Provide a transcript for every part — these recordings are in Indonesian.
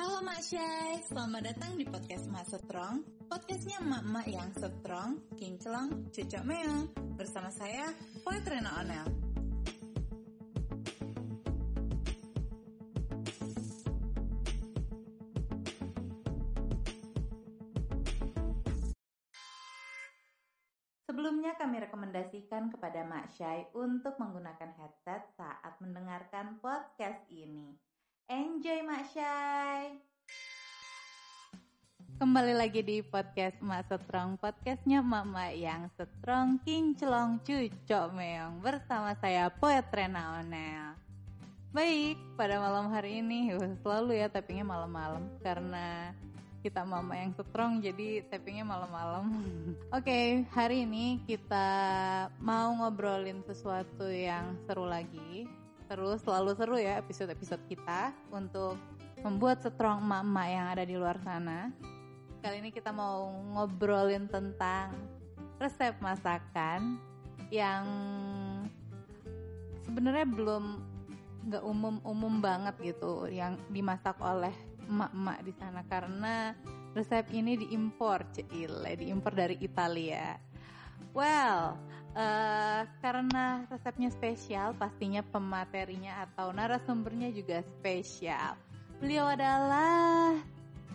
Halo Mak Syai, selamat datang di podcast Mak Strong Podcastnya emak-emak yang strong, kinclong, cucok meong. Bersama saya, Poetrena Onel. Sebelumnya kami rekomendasikan kepada Mak Syai untuk menggunakan headset saat mendengarkan podcast ini. Enjoy Mak Syai! Kembali lagi di podcast Mak Strong, podcastnya Mama yang strong, kinclong, cucok meong bersama saya Poet Rena Onel. Baik, pada malam hari ini selalu ya tappingnya malam-malam karena kita mama yang strong jadi tappingnya malam-malam. Oke, okay, hari ini kita mau ngobrolin sesuatu yang seru lagi. Terus selalu seru ya episode-episode kita untuk membuat strong mama yang ada di luar sana. Kali ini kita mau ngobrolin tentang resep masakan yang sebenarnya belum nggak umum-umum banget gitu yang dimasak oleh emak-emak di sana karena resep ini diimpor cile diimpor dari Italia well uh, karena resepnya spesial pastinya pematerinya atau narasumbernya juga spesial beliau adalah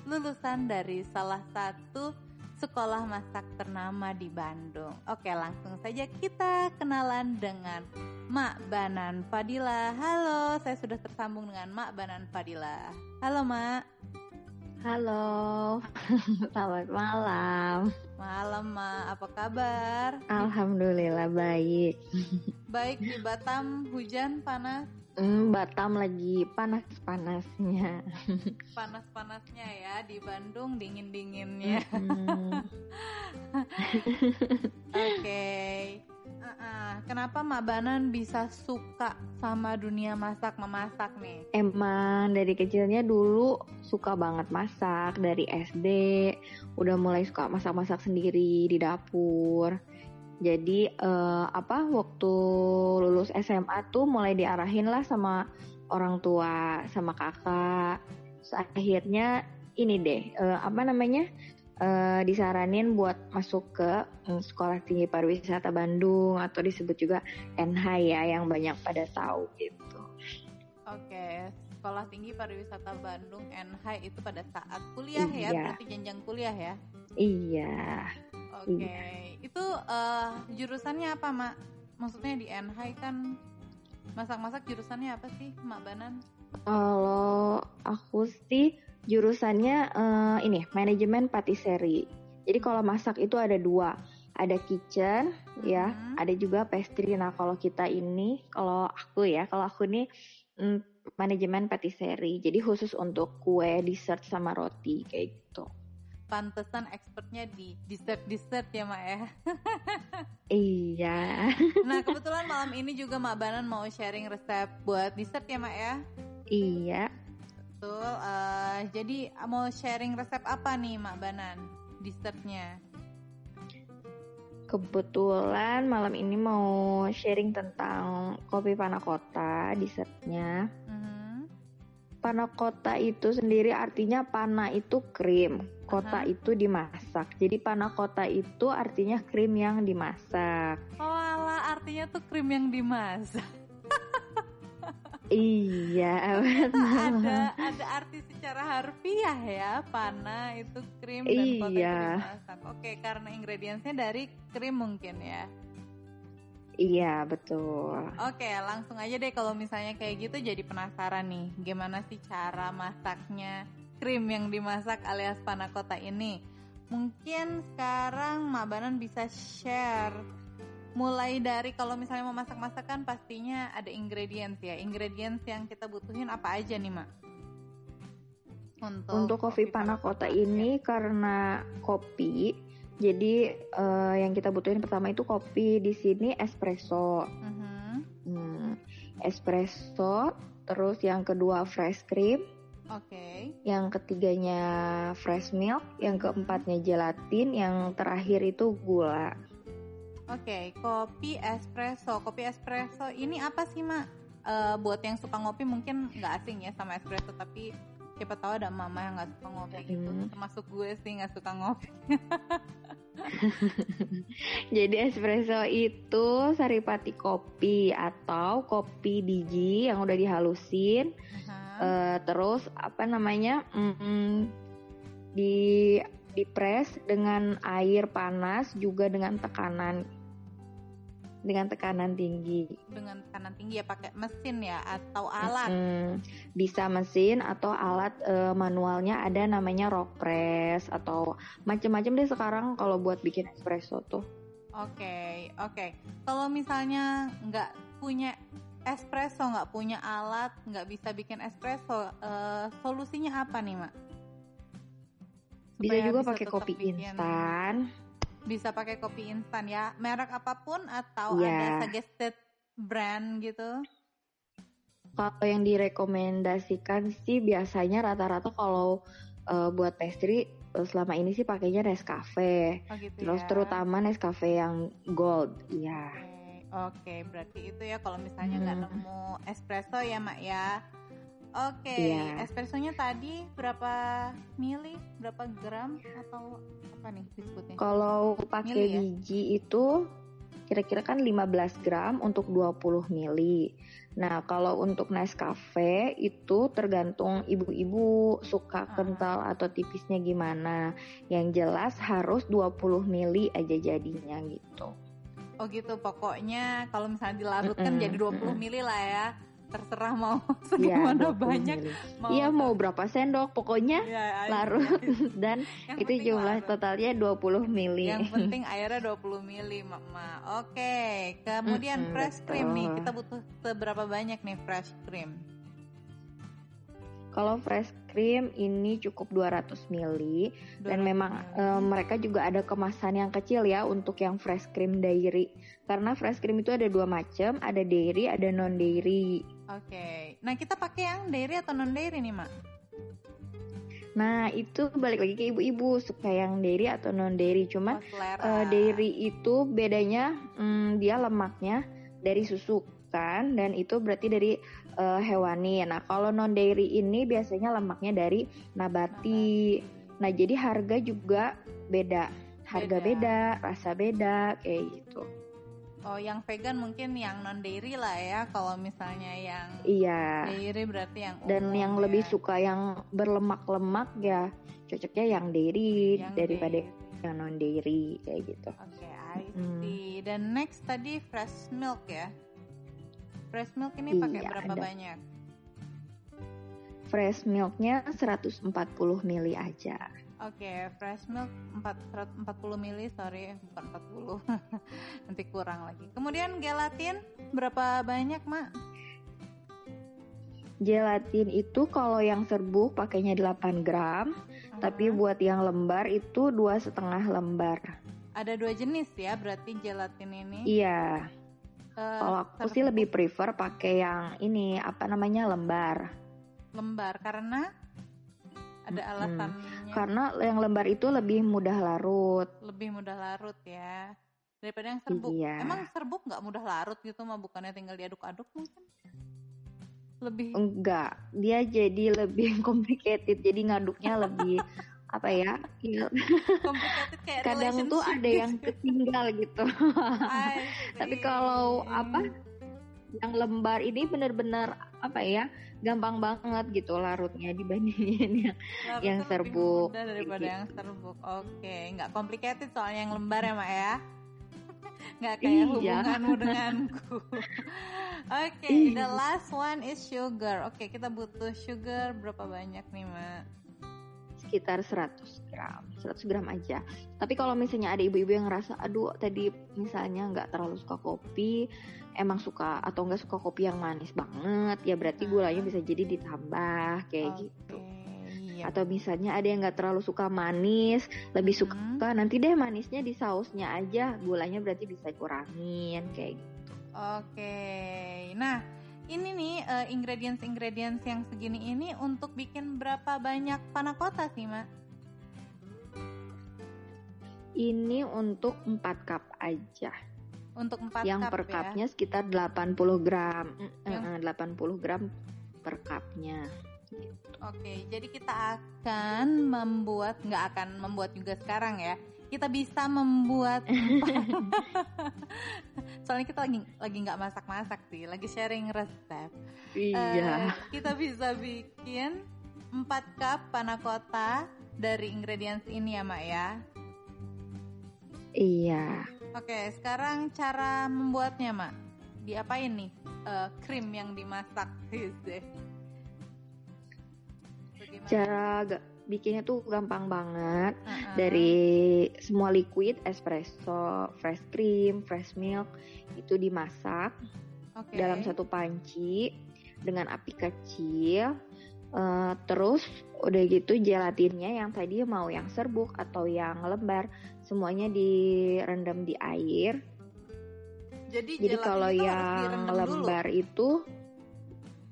lulusan dari salah satu sekolah masak ternama di Bandung. Oke, langsung saja kita kenalan dengan Mak Banan Fadila. Halo, saya sudah tersambung dengan Mak Banan Fadila. Halo, Mak. Halo, selamat malam. Malam, Mak. Apa kabar? Alhamdulillah baik. Baik di Batam, hujan, panas? Hmm, Batam lagi panas-panasnya. Panas-panasnya ya, di Bandung dingin-dinginnya. Oke. okay. Kenapa Mbak Banan bisa suka sama dunia masak memasak nih? Emang dari kecilnya dulu suka banget masak dari SD, udah mulai suka masak-masak sendiri di dapur jadi uh, apa waktu lulus SMA tuh mulai diarahin lah sama orang tua, sama kakak. Terus akhirnya ini deh, uh, apa namanya? Uh, disaranin buat masuk ke um, Sekolah Tinggi Pariwisata Bandung atau disebut juga NH ya yang banyak pada tahu gitu. Oke, Sekolah Tinggi Pariwisata Bandung NH itu pada saat kuliah ya, iya. ya, berarti jenjang kuliah ya? Iya. Oke, okay. itu uh, jurusannya apa, Mak? Maksudnya di NH kan masak-masak jurusannya apa sih, Mak Banan? Kalau aku sih jurusannya uh, ini manajemen patisserie. Jadi kalau masak itu ada dua, ada kitchen hmm. ya, mm-hmm. ada juga pastry. Nah kalau kita ini, kalau aku ya, kalau aku nih mm, manajemen patisserie. Jadi khusus untuk kue, dessert sama roti kayak gitu pantesan expertnya di dessert dessert ya mak ya iya nah kebetulan malam ini juga mak Banan mau sharing resep buat dessert ya mak ya iya betul uh, jadi mau sharing resep apa nih mak Banan dessertnya Kebetulan malam ini mau sharing tentang kopi panakota dessertnya. Mm-hmm. Panakota itu sendiri artinya pana itu krim, kota uh-huh. itu dimasak. Jadi panna kota itu artinya krim yang dimasak. Oh ala artinya tuh krim yang dimasak. Iya, ada ada arti secara harfiah ya, panna itu krim dan iya. kota itu dimasak. Oke, karena ingredientsnya dari krim mungkin ya. Iya betul. Oke langsung aja deh kalau misalnya kayak gitu jadi penasaran nih gimana sih cara masaknya krim yang dimasak alias panakota ini. Mungkin sekarang Mak Banan bisa share mulai dari kalau misalnya mau masak-masak kan pastinya ada ingredients ya. Ingredients yang kita butuhin apa aja nih, Mak? Untuk, Untuk kopi, kopi panakota ini ya. karena kopi jadi uh, yang kita butuhin pertama itu kopi di sini espresso. Uh -huh. hmm, espresso, terus yang kedua fresh cream, Oke. Okay. Yang ketiganya fresh milk, yang keempatnya gelatin, yang terakhir itu gula. Oke, okay, kopi espresso. Kopi espresso ini apa sih, Mak? Uh, buat yang suka ngopi mungkin nggak asing ya sama espresso, tapi siapa tahu ada mama yang nggak suka ngopi gitu Hmm. termasuk gue sih nggak suka ngopi Jadi espresso itu saripati kopi atau kopi biji yang udah dihalusin, Aha. eh, terus apa namanya mm, di dipres dengan air panas juga dengan tekanan dengan tekanan tinggi. dengan tekanan tinggi ya pakai mesin ya atau alat Mm, bisa mesin atau alat eh, manualnya ada namanya rock press atau macam-macam deh sekarang kalau buat bikin espresso tuh. Oke, oke. Kalau misalnya nggak punya espresso, nggak punya alat, nggak bisa bikin espresso, eh, solusinya apa nih, Mak? Bisa juga pakai kopi instan. Bisa pakai kopi instan ya, merek apa pun atau Iya. ada suggested brand gitu? Kalau yang direkomendasikan sih biasanya rata-rata kalau eh, buat pastry eh, selama ini sih pakainya Nescafe. Oh gitu Terus ya. terutama Nescafe yang gold. Iya. Oke, oke, berarti itu ya kalau misalnya nggak Hmm. nemu espresso ya, Mak ya. Oke, Iya. espressonya tadi berapa mili, berapa gram atau apa nih disebutnya? Kalau pakai Mili ya? biji itu kira-kira kan 15 gram untuk 20 mili. Nah, kalau untuk Nescafe itu tergantung ibu-ibu suka Ah. kental atau tipisnya gimana. Yang jelas harus 20 mili aja jadinya gitu. Oh gitu, pokoknya kalau misalnya dilarutkan Mm-mm, jadi 20 mm-mm. mili lah ya. Terserah mau Iya, segimana 20 banyak. mili. Mau Iya, mau berapa sendok pokoknya Ya, larut dan yang itu jumlah larut. totalnya 20 mili. Yang penting airnya 20 mili, Mama. Oke, kemudian Mm-mm, fresh cream nih. betul. Kita butuh seberapa banyak nih fresh cream? Kalau fresh cream ini cukup 200 mili dan 200 memang eh, mereka juga ada kemasan yang kecil ya untuk yang fresh cream dairy. Karena fresh cream itu ada dua macam, ada dairy, ada non dairy. Oke. Nah, kita pakai yang dairy atau non dairy nih, Mak? Nah, itu balik lagi ke ibu-ibu suka yang dairy atau non dairy. Cuman Oh, eh, dairy itu bedanya hmm, dia lemaknya dari susu kan dan itu berarti dari eh, hewani. Nah, kalau non dairy ini biasanya lemaknya dari nabati. Nah, jadi harga juga beda. Harga Beda. beda, rasa beda kayak gitu. Oh, yang vegan mungkin yang non dairy lah ya. Kalau misalnya yang Iya. dairy berarti yang Dan umum yang ya. lebih suka yang berlemak-lemak ya cocoknya yang dairy Yang daripada dairy. yang non dairy kayak gitu. Oke, I Hmm. see. Dan next tadi fresh milk ya. Fresh milk ini pakai Iya, berapa ada. banyak? Fresh milknya 140 mili aja. Oke, fresh milk 4, 140 mili, sorry, bukan 40. Nanti kurang lagi. Kemudian gelatin berapa banyak, Mak? Gelatin itu kalau yang serbuk pakainya 8 gram, tapi Aha. buat yang lembar itu dua setengah lembar. ada dua jenis ya, berarti gelatin ini. Iya, Eh, kalau aku sih serbuk lebih prefer pakai yang ini apa namanya lembar. lembar karena ada Mm-mm. alasannya Karena yang lembar itu lebih mudah larut. lebih mudah larut ya daripada yang serbuk. Iya. Emang serbuk nggak mudah larut gitu mah bukannya tinggal diaduk-aduk mungkin? Lebih Enggak, dia jadi lebih complicated. Jadi ngaduknya lebih apa ya? ya, kayak kadang tuh ada yang gitu. ketinggal gitu. Tapi kalau apa? Yang lembar ini bener-bener apa ya? Gampang banget gitu larutnya dibandingin yang Larutnya yang lebih serbuk, mudah daripada gitu. yang serbuk. Oke, nggak complicated soalnya yang lembar ya, Mak ya. Nggak kayak Iya. hubunganmu denganku. Oke, Iya. the last one is sugar. Oke, kita butuh sugar berapa banyak nih, Mak? Sekitar 100 gram 100 gram aja tapi kalau misalnya ada ibu-ibu yang ngerasa aduh tadi misalnya nggak terlalu suka kopi emang suka atau nggak suka kopi yang manis banget ya berarti gulanya bisa jadi ditambah kayak Oke, gitu Iya. atau misalnya ada yang nggak terlalu suka manis lebih suka Hmm. nanti deh manisnya di sausnya aja gulanya berarti bisa kurangin kayak gitu Oke, nah ini nih eh, ingredients-ingredients yang segini ini untuk bikin berapa banyak panakota sih, Mak? ini untuk 4 cup aja Untuk 4 yang cup per ya. cupnya sekitar 80 gram Yang- mm, 80 gram per cupnya Oke, jadi kita akan membuat, nggak akan membuat juga sekarang ya. Kita bisa membuat. Soalnya kita lagi lagi nggak masak-masak sih, lagi sharing resep. Iya. Eh, kita bisa bikin 4 cup panna cotta dari ingredients ini ya, Mak ya. Iya. Oke, sekarang cara membuatnya, Mak. Diapain nih? Eh, krim yang dimasak, deh. Bagaimana? Cara ga- bikinnya tuh gampang banget. Uh-uh. Dari semua liquid, espresso, fresh cream, fresh milk itu dimasak Oke. dalam satu panci dengan api kecil. Eh, terus udah gitu gelatinnya yang tadi mau yang serbuk atau yang lembar semuanya direndam di air. Jadi, Jadi kalau yang direndam dulu. lembar itu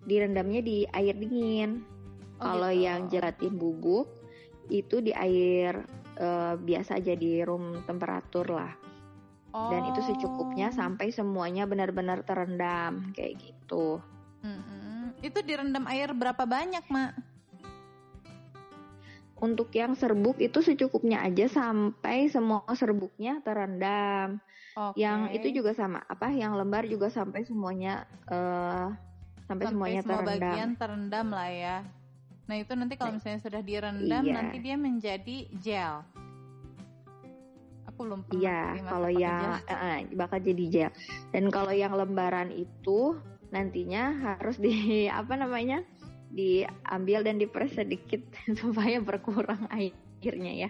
direndamnya di air dingin. Oh, kalau gitu. yang gelatin bubuk itu di air eh, biasa aja di room temperatur lah. Dan itu secukupnya Oh. sampai semuanya benar-benar terendam kayak gitu. Mm-mm. Itu direndam air berapa banyak, Mak? Untuk yang serbuk itu secukupnya aja sampai semua serbuknya terendam. Oke. Yang itu juga sama apa? Yang lembar juga sampai semuanya eh, sampai, semuanya semua terendam. bagian terendam lah ya. Nah itu nanti kalau misalnya sudah direndam Iya. nanti dia menjadi gel. Aku belum pernah Iya, kalau yang eh, bakal jadi gel. Dan kalau yang lembaran itu nantinya harus di apa namanya? diambil dan diperes sedikit supaya berkurang airnya ya.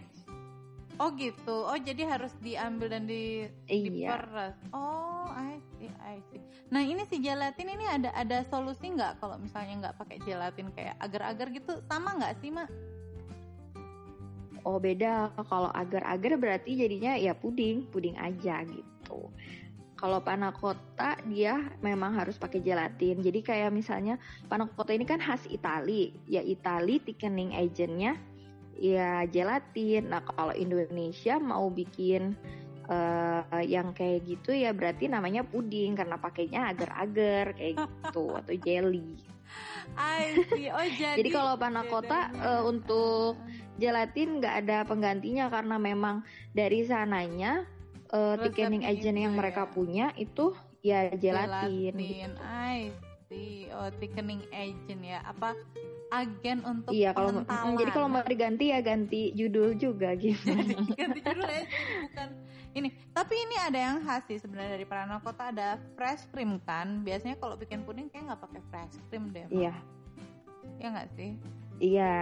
Oh gitu. Oh jadi harus diambil dan di Iya. diperes. Oh, I see, I see. Nah ini si gelatin ini ada ada solusi nggak kalau misalnya nggak pakai gelatin kayak agar-agar gitu sama nggak sih mak? Oh beda. Kalau agar-agar berarti jadinya ya puding, puding aja gitu. Kalau panna cotta dia memang harus pakai gelatin. Jadi kayak misalnya panna cotta ini kan khas Itali, ya Itali thickening agentnya ya gelatin. Nah kalau Indonesia mau bikin eh, yang kayak gitu ya berarti namanya puding karena pakainya agar-agar kayak gitu atau jelly. I see. Oh jadi. Jadi kalau cotta bedanya. eh, untuk gelatin nggak ada penggantinya karena memang dari sananya uh, thickening Resepnya agent yang ya. mereka punya itu ya gelatin. Gelatin, I see. Oh, thickening agent ya. Apa agen untuk Iya kalau mm, pengentalan. jadi kalau mau diganti ya ganti judul juga gitu. Jadi ganti judul ya, jadi bukan ini. Tapi ini ada yang khas sih sebenarnya dari Prana Kota ada fresh cream kan. Biasanya kalau bikin puding kayak nggak pakai fresh cream deh. Iya Ya nggak sih? iya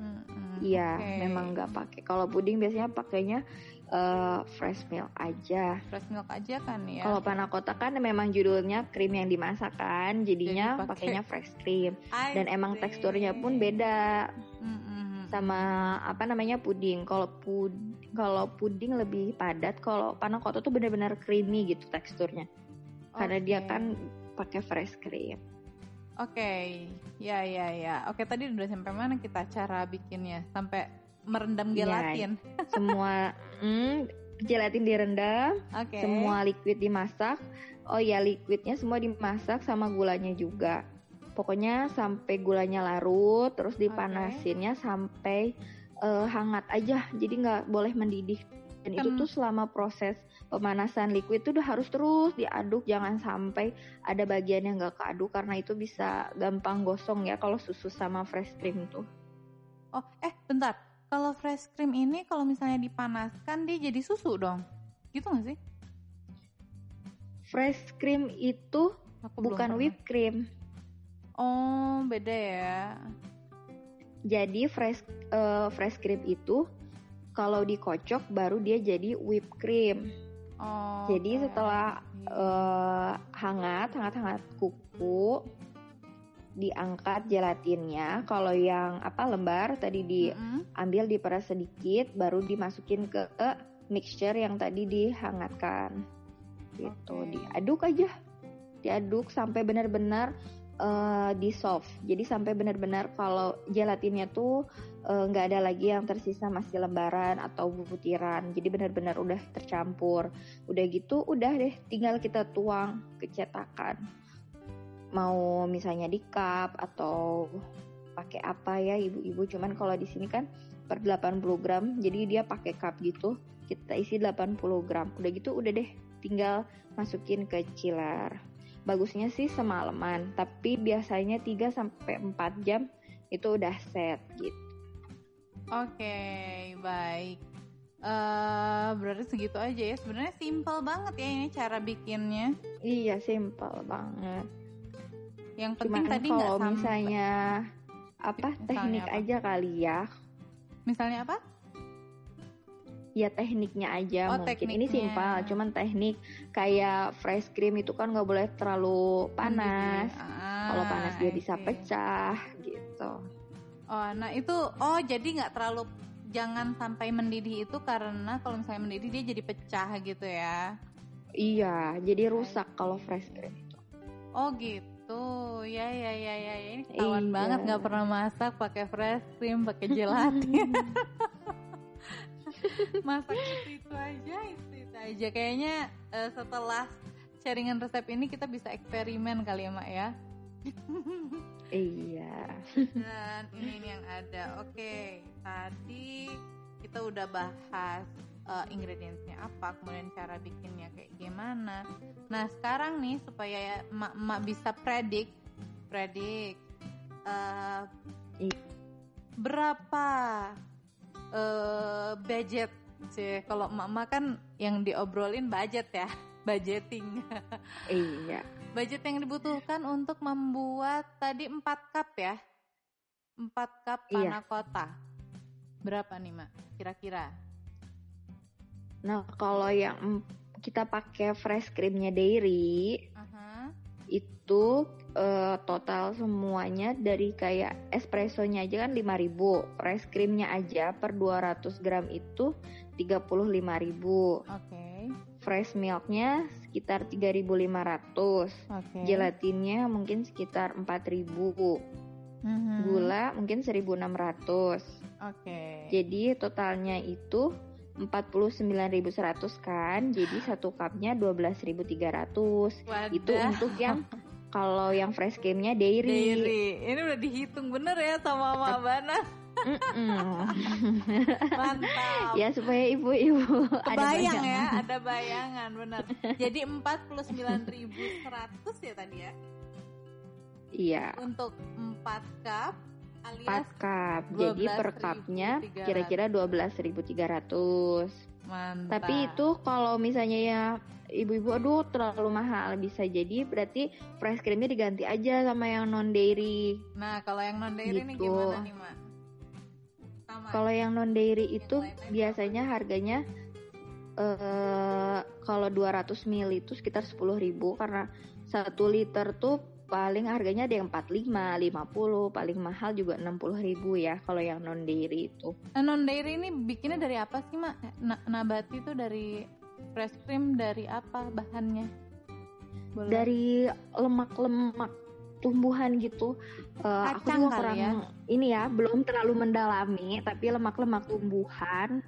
Mm-mm, iya oke. memang nggak pakai. Kalau puding biasanya pakainya uh, fresh milk aja. fresh milk aja kan ya. Kalau panna cotta kan memang judulnya krim yang dimasak kan, jadinya Jadi pakai- pakainya fresh cream. I Dan emang see. teksturnya pun beda. Mm-mm. sama apa namanya puding. Kalau pud kalau puding lebih padat, kalau panna cotta tuh benar-benar creamy gitu teksturnya. Karena dia kan pakai fresh cream. Oke, ya ya ya. Oke tadi udah sampai mana kita cara bikinnya? Sampai merendam Iya. gelatin. Semua hmm, gelatin direndam, Oke. semua liquid dimasak. Oh ya liquidnya semua dimasak sama gulanya juga. Pokoknya sampai gulanya larut, terus dipanasinnya sampai eh, hangat aja. Jadi nggak boleh mendidih. Dan itu tuh selama proses pemanasan liquid itu udah harus terus diaduk, jangan sampai ada bagian yang nggak keaduk karena itu bisa gampang gosong ya kalau susu sama fresh cream tuh. Oh, eh bentar. Kalau fresh cream ini kalau misalnya dipanaskan dia jadi susu dong. Gitu gak sih? Fresh cream itu Aku bukan whipped cream. Oh, beda ya. Jadi fresh eh, fresh cream itu kalau dikocok baru dia jadi whipped cream. Oh. Jadi oke, setelah eh, hangat, hangat-hangat kuku, diangkat gelatinnya. Kalau yang apa lembar tadi diambil diperas sedikit, baru dimasukin ke mixture yang tadi dihangatkan. Gitu, Oke. diaduk aja, diaduk sampai benar-benar eh, dissolve. Jadi sampai benar-benar kalau gelatinnya tuh eh, nggak ada lagi yang tersisa masih lembaran atau butiran. Jadi benar-benar udah tercampur. Udah gitu, udah deh, tinggal kita tuang ke cetakan. Mau misalnya di cup atau pakai apa ya ibu-ibu. Cuman kalau di sini kan per 80 gram, jadi dia pakai cup gitu. Kita isi 80 gram. Udah gitu udah deh, tinggal masukin ke chiller. Bagusnya sih semalaman, tapi biasanya 3 sampai 4 jam itu udah set gitu. Oke, baik. Uh, berarti segitu aja ya. Sebenarnya simple banget ya ini cara bikinnya. Iya, simple banget. Yang penting Cuman tadi kalau nggak sampai. misalnya apa Misalnya teknik apa? aja kali ya. Misalnya apa? Ya tekniknya aja Oh, mungkin. Ini tekniknya. simpel, cuman teknik kayak fresh cream itu kan nggak boleh terlalu panas. Ah, Kalau panas dia bisa see. pecah gitu. Oh, nah itu oh jadi nggak terlalu jangan sampai mendidih itu karena kalau misalnya mendidih dia jadi pecah gitu ya. Iya, jadi rusak kalau fresh cream itu. Oh gitu, ya ya ya ya, ya. ini ketahuan Iya. banget nggak pernah masak pakai fresh cream, pakai gelatin. masak itu itu aja, itu itu aja. Kayaknya eh, setelah sharingan resep ini kita bisa eksperimen kali ya mak ya. Iya. Dan ini nih yang ada. Oke, tadi kita udah bahas uh, ingredientsnya apa, kemudian cara bikinnya kayak gimana. Nah sekarang nih supaya emak-emak bisa predik, predik uh, Iya. berapa uh, budget sih? Kalau emak-emak kan yang diobrolin budget ya, budgeting. Iya. Budget yang dibutuhkan untuk membuat tadi 4 cup ya. 4 cup Iya. panna cotta. Berapa nih, Mak? Kira-kira? Nah, kalau yang kita pakai fresh creamnya Dairy Aha. itu eh, total semuanya dari kayak espressonya aja kan 5000 fresh creamnya aja per 200 gram itu 35.000 Oke. fresh milknya sekitar 3.500 Oke. gelatinnya mungkin sekitar 4.000 Mhm. gula mungkin 1.600 Oke. jadi totalnya itu 49.100 kan jadi satu cupnya 12.300 Wadah. itu untuk yang kalau yang fresh creamnya dairy, Dairy. Ini udah dihitung bener ya sama Mak Bana. Mantap. ya supaya ibu-ibu ada bayangan. ya, ada bayangan bener. Jadi 49.100 ya tadi ya iya untuk 4 cup 4 alias cup jadi per 12.300. cupnya kira-kira 12.300 mantap. tapi itu kalau misalnya ya ibu-ibu aduh terlalu mahal bisa jadi berarti fresh creamnya diganti aja sama yang non dairy Nah, kalau yang non dairy ini Gitu. gimana nih, Mak? Kalau yang non dairy itu biasanya harganya eh kalau 200 ml itu sekitar 10.000 karena 1 liter tuh paling harganya ada yang 45, 50, paling mahal juga 60.000 ya kalau yang non dairy itu. Nah, non dairy ini bikinnya dari apa sih, Mak? Na- nabati itu dari fresh cream dari apa bahannya? Boleh. Dari lemak-lemak tumbuhan gitu. Eh, aku juga kurang ya? ini ya, belum terlalu mendalami tapi lemak-lemak tumbuhan.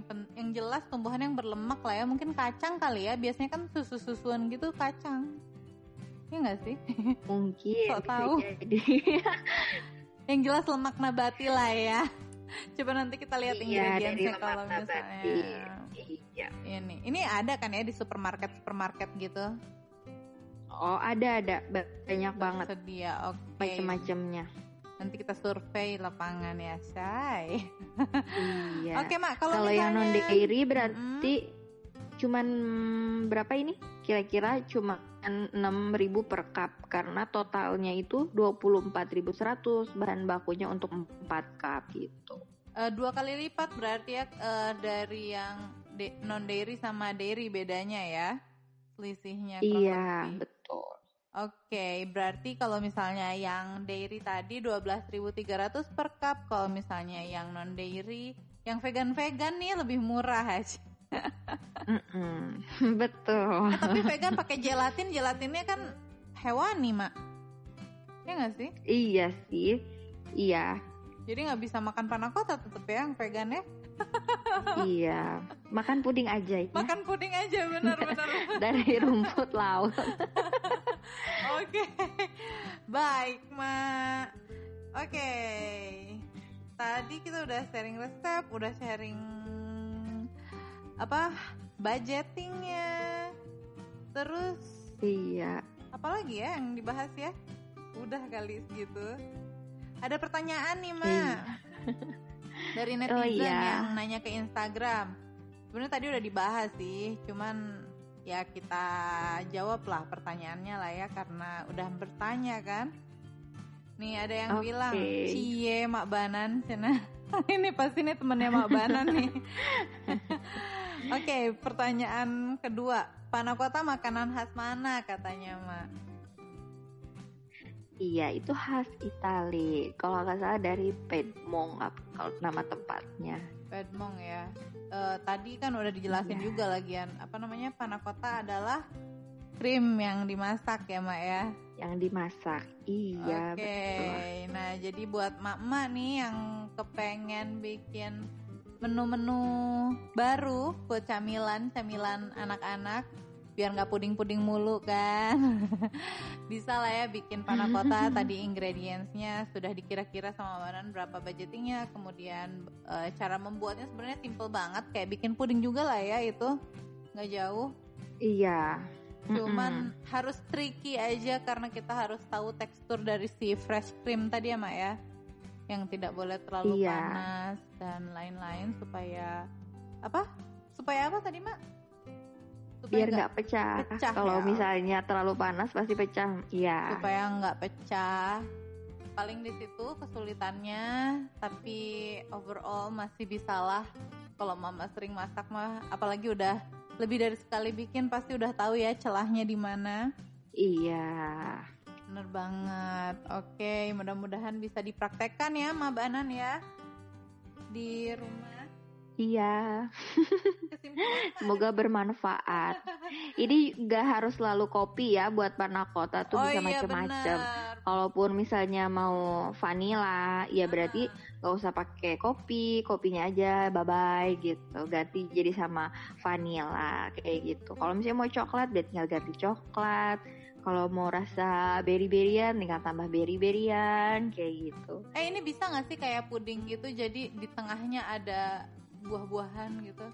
Yang pen- yang jelas tumbuhan yang berlemak lah ya. Mungkin kacang kali ya. Biasanya kan susu susuan gitu kacang. Ya nggak sih? Mungkin Sok bisa tahu. jadi. yang jelas lemak nabati lah ya. Coba nanti kita lihat Iya, ingredientsnya kalau misalnya. Iya. ini ini ada kan ya di supermarket supermarket gitu? Oh, ada ada. Banyak banget. Sedia oke. Macam-macamnya. Nanti kita survei lapangan ya say Iya. oke mak kalau Kalau yang non misalnya dairy berarti cuman berapa ini? Kira-kira cuma 6.000 per cup karena totalnya itu 24.100 bahan bakunya untuk 4 cup gitu. Eh, dua kali lipat berarti ya eh, dari yang non dairy sama dairy bedanya ya selisihnya Iya, lebih. betul. Oke, berarti kalau misalnya yang dairy tadi 12.300 per cup, kalau misalnya yang non dairy, yang vegan-vegan nih lebih murah aja. Mm-mm, betul. Eh, tapi vegan pakai gelatin, gelatinnya kan hewani, Mak. Ya nggak sih? Iya sih. Iya, Jadi nggak bisa makan panna cotta tetep ya yang vegan ya. Iya. Makan puding aja ya. Makan puding aja benar-benar. dari rumput laut. Oke, baik mak. Oke, tadi kita udah sharing resep, udah sharing apa budgetingnya, terus Iya. apalagi ya yang dibahas ya? Udah kali segitu. Ada pertanyaan nih mak Iya. dari netizen Oh, iya. yang nanya ke Instagram. Sebenarnya tadi udah dibahas sih, cuman ya kita jawab lah pertanyaannya lah ya karena udah bertanya kan. Nih ada yang Oke. bilang, cie mak banan cina. ini pasti nih temennya mak banan nih. Oke, pertanyaan kedua, panakota makanan khas mana katanya mak? Iya, itu khas Itali. Kalau nggak salah dari Piedmont ap- kalau nama tempatnya. Pedmong ya. Eh, tadi kan udah dijelasin Iya. juga lagian apa namanya panakota adalah krim yang dimasak ya mak ya. Yang dimasak. Iya, Oke. betul. Nah jadi buat mak-mak nih yang kepengen bikin menu-menu baru buat camilan camilan anak-anak biar nggak puding-puding mulu kan. Bisa lah ya bikin panakota. Tadi ingredientsnya sudah dikira-kira sama Manan berapa budgetingnya. Kemudian eh, cara membuatnya sebenarnya simple banget. Kayak bikin puding juga lah ya itu. Nggak jauh. Iya. cuman harus tricky aja karena kita harus tahu tekstur dari si fresh cream tadi ya mak ya. Yang tidak boleh terlalu Iya. panas dan lain-lain supaya apa? Supaya apa tadi mak supaya biar nggak- pecah. pecah Kalau ya. misalnya terlalu panas pasti pecah. Iya. supaya nggak pecah paling di situ kesulitannya tapi overall masih bisalah kalau mama sering masak mah apalagi udah lebih dari sekali bikin pasti udah tahu ya celahnya di mana Iya. Bener banget. Oke, mudah-mudahan bisa dipraktekkan ya, Mbak Banan ya. Di rumah. Iya. Semoga bermanfaat. Ini nggak harus selalu kopi ya buat panakota tuh oh bisa iya macam-macam. Kalaupun misalnya mau vanilla, ya berarti nggak usah pakai kopi, kopinya aja bye bye gitu. Ganti jadi sama vanilla kayak gitu. Kalau misalnya mau coklat, berarti tinggal ganti coklat. Kalau mau rasa berry-berryan, tinggal tambah berry-berryan kayak gitu. Eh ini bisa nggak sih kayak puding gitu jadi di tengahnya ada buah-buahan gitu?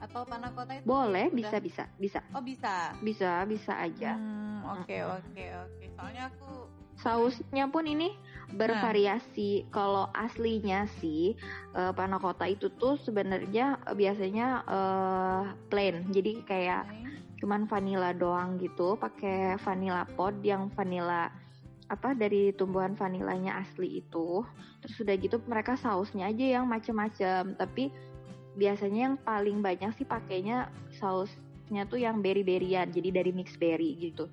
Atau panakota itu Boleh, udah- bisa bisa bisa Oh bisa. bisa bisa aja. Hmm, oke oke oke. Soalnya aku Sausnya pun ini bervariasi. Kalau aslinya sih eh, panna cotta itu tuh sebenarnya eh, biasanya eh, plain. Jadi kayak cuman vanilla doang gitu, pakai vanilla pod yang vanilla apa dari tumbuhan vanilanya asli itu. Terus udah gitu mereka sausnya aja yang macem-macem. Tapi biasanya yang paling banyak sih pakainya sausnya tuh yang berry-berryan. Jadi dari mix berry gitu.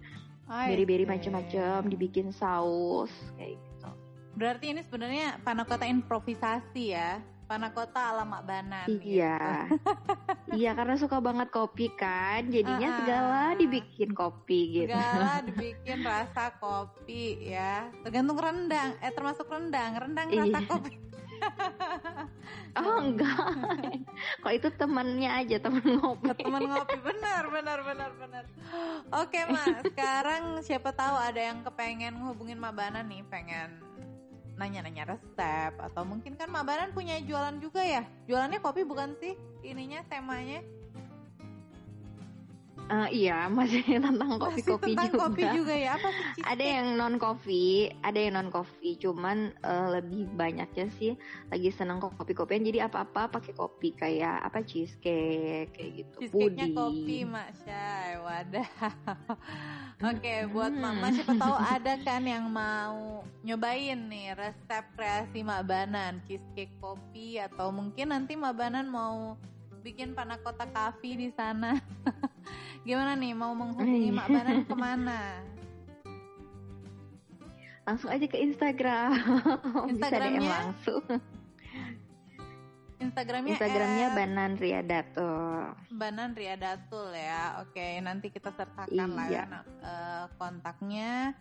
I Berry-berry see. macem-macem dibikin saus kayak gitu. Berarti ini sebenarnya panakota improvisasi ya. Panakota ala Mak Banan. Iya. iya karena suka banget kopi kan. Jadinya ah. segala dibikin kopi gitu. Segala dibikin rasa kopi ya. Tergantung rendang. Eh termasuk rendang. Rendang rasa Iya. kopi. Oh enggak. Kok itu temannya aja teman ngopi. Teman ngopi benar benar benar benar. Oke mas, sekarang siapa tahu ada yang kepengen ngehubungin Mak Banan nih, pengen nanya-nanya resep atau mungkin kan Mak Banan punya jualan juga ya? Jualannya kopi bukan sih? Ininya temanya Eh, iya masih tentang kopi-kopi tentang juga. kopi juga ya? Apa sih? Ada yang non coffee, ada yang non coffee. Cuman eh, lebih banyaknya sih lagi seneng kok kopi-kopian. Jadi apa-apa pakai kopi kayak apa cheesecake kayak gitu. Cheesecake-nya kopi Mak Syai, wadah. Oke, buat Hmm. Mama siapa tahu ada kan yang mau nyobain nih resep kreasi Mak Banan, cheesecake kopi atau mungkin nanti Mak Banan mau bikin panakota kafe di sana. Gimana nih mau menghubungi Mak Banan ke mana? Langsung aja ke Instagram. Bisa DM Instagramnya? langsung. Instagramnya Instagramnya at Banan Riadato. Banan Riadatul ya. Oke, nanti kita sertakan lah ya Iya. nah, eh, kontaknya.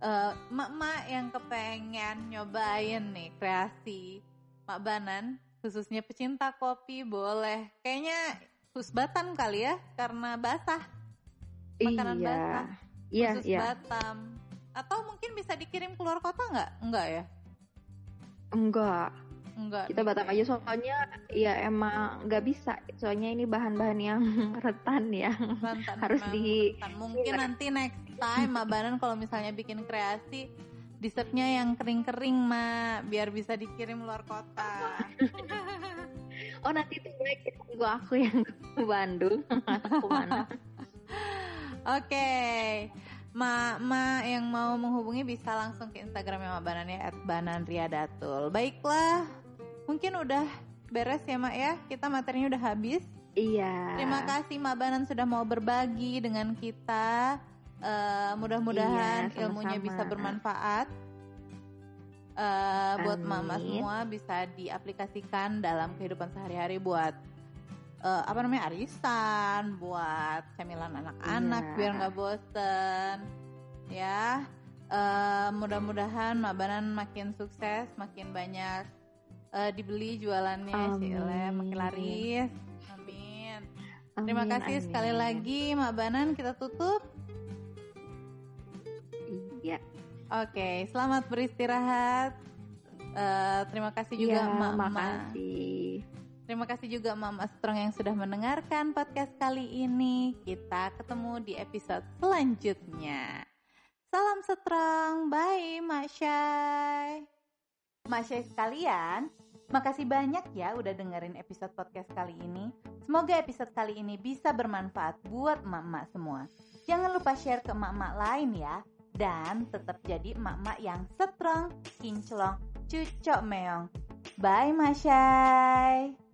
Eh, Mak-mak yang kepengen nyobain nih kreasi Mak Banan, khususnya pecinta kopi boleh. Kayaknya husbatan kali ya, karena basah. Makanan iya. basah. Iya, khusus iya. Batam. Atau mungkin bisa dikirim keluar kota nggak? Enggak ya? Enggak, Enggak. kita Batam aja soalnya ya emang nggak bisa. Soalnya ini bahan-bahan yang rentan ya. Harus di-. Mungkin nanti next time Mbak Banan kalau misalnya bikin kreasi dessertnya yang kering-kering mak biar bisa dikirim luar kota. Oh nanti tuh gue tunggu aku yang ke Bandung ke mana? Oke, Ma, Ma yang mau menghubungi bisa langsung ke Instagramnya Ma Banan ya @bananriadatul. Baiklah, mungkin udah beres ya Mak ya. Kita materinya udah habis. Iya. Terima kasih Mak Banan sudah mau berbagi dengan kita. Eh, mudah-mudahan Iya, ilmunya bisa bermanfaat. Eh, buat mama semua bisa diaplikasikan dalam kehidupan sehari-hari buat eh, apa namanya arisan, buat cemilan anak-anak Iya. biar nggak bosen, ya. Eh, mudah-mudahan Mak Banan makin sukses, makin banyak eh, dibeli jualannya, Cile, makin laris. Amin. Terima Amin, kasih amin. sekali lagi Mak Banan kita tutup. Oke, selamat beristirahat. Eh, terima kasih juga Iya, Mak makasih. Terima kasih juga Mama Strong yang sudah mendengarkan podcast kali ini. Kita ketemu di episode selanjutnya. Salam strong, bye Mak Syai. Mak Syai sekalian, makasih banyak ya udah dengerin episode podcast kali ini. Semoga episode kali ini bisa bermanfaat buat emak-emak semua. Jangan lupa share ke emak-emak lain ya. Dan tetap jadi emak-emak yang strong, kinclong, cucok meong. Bye Mak Syai.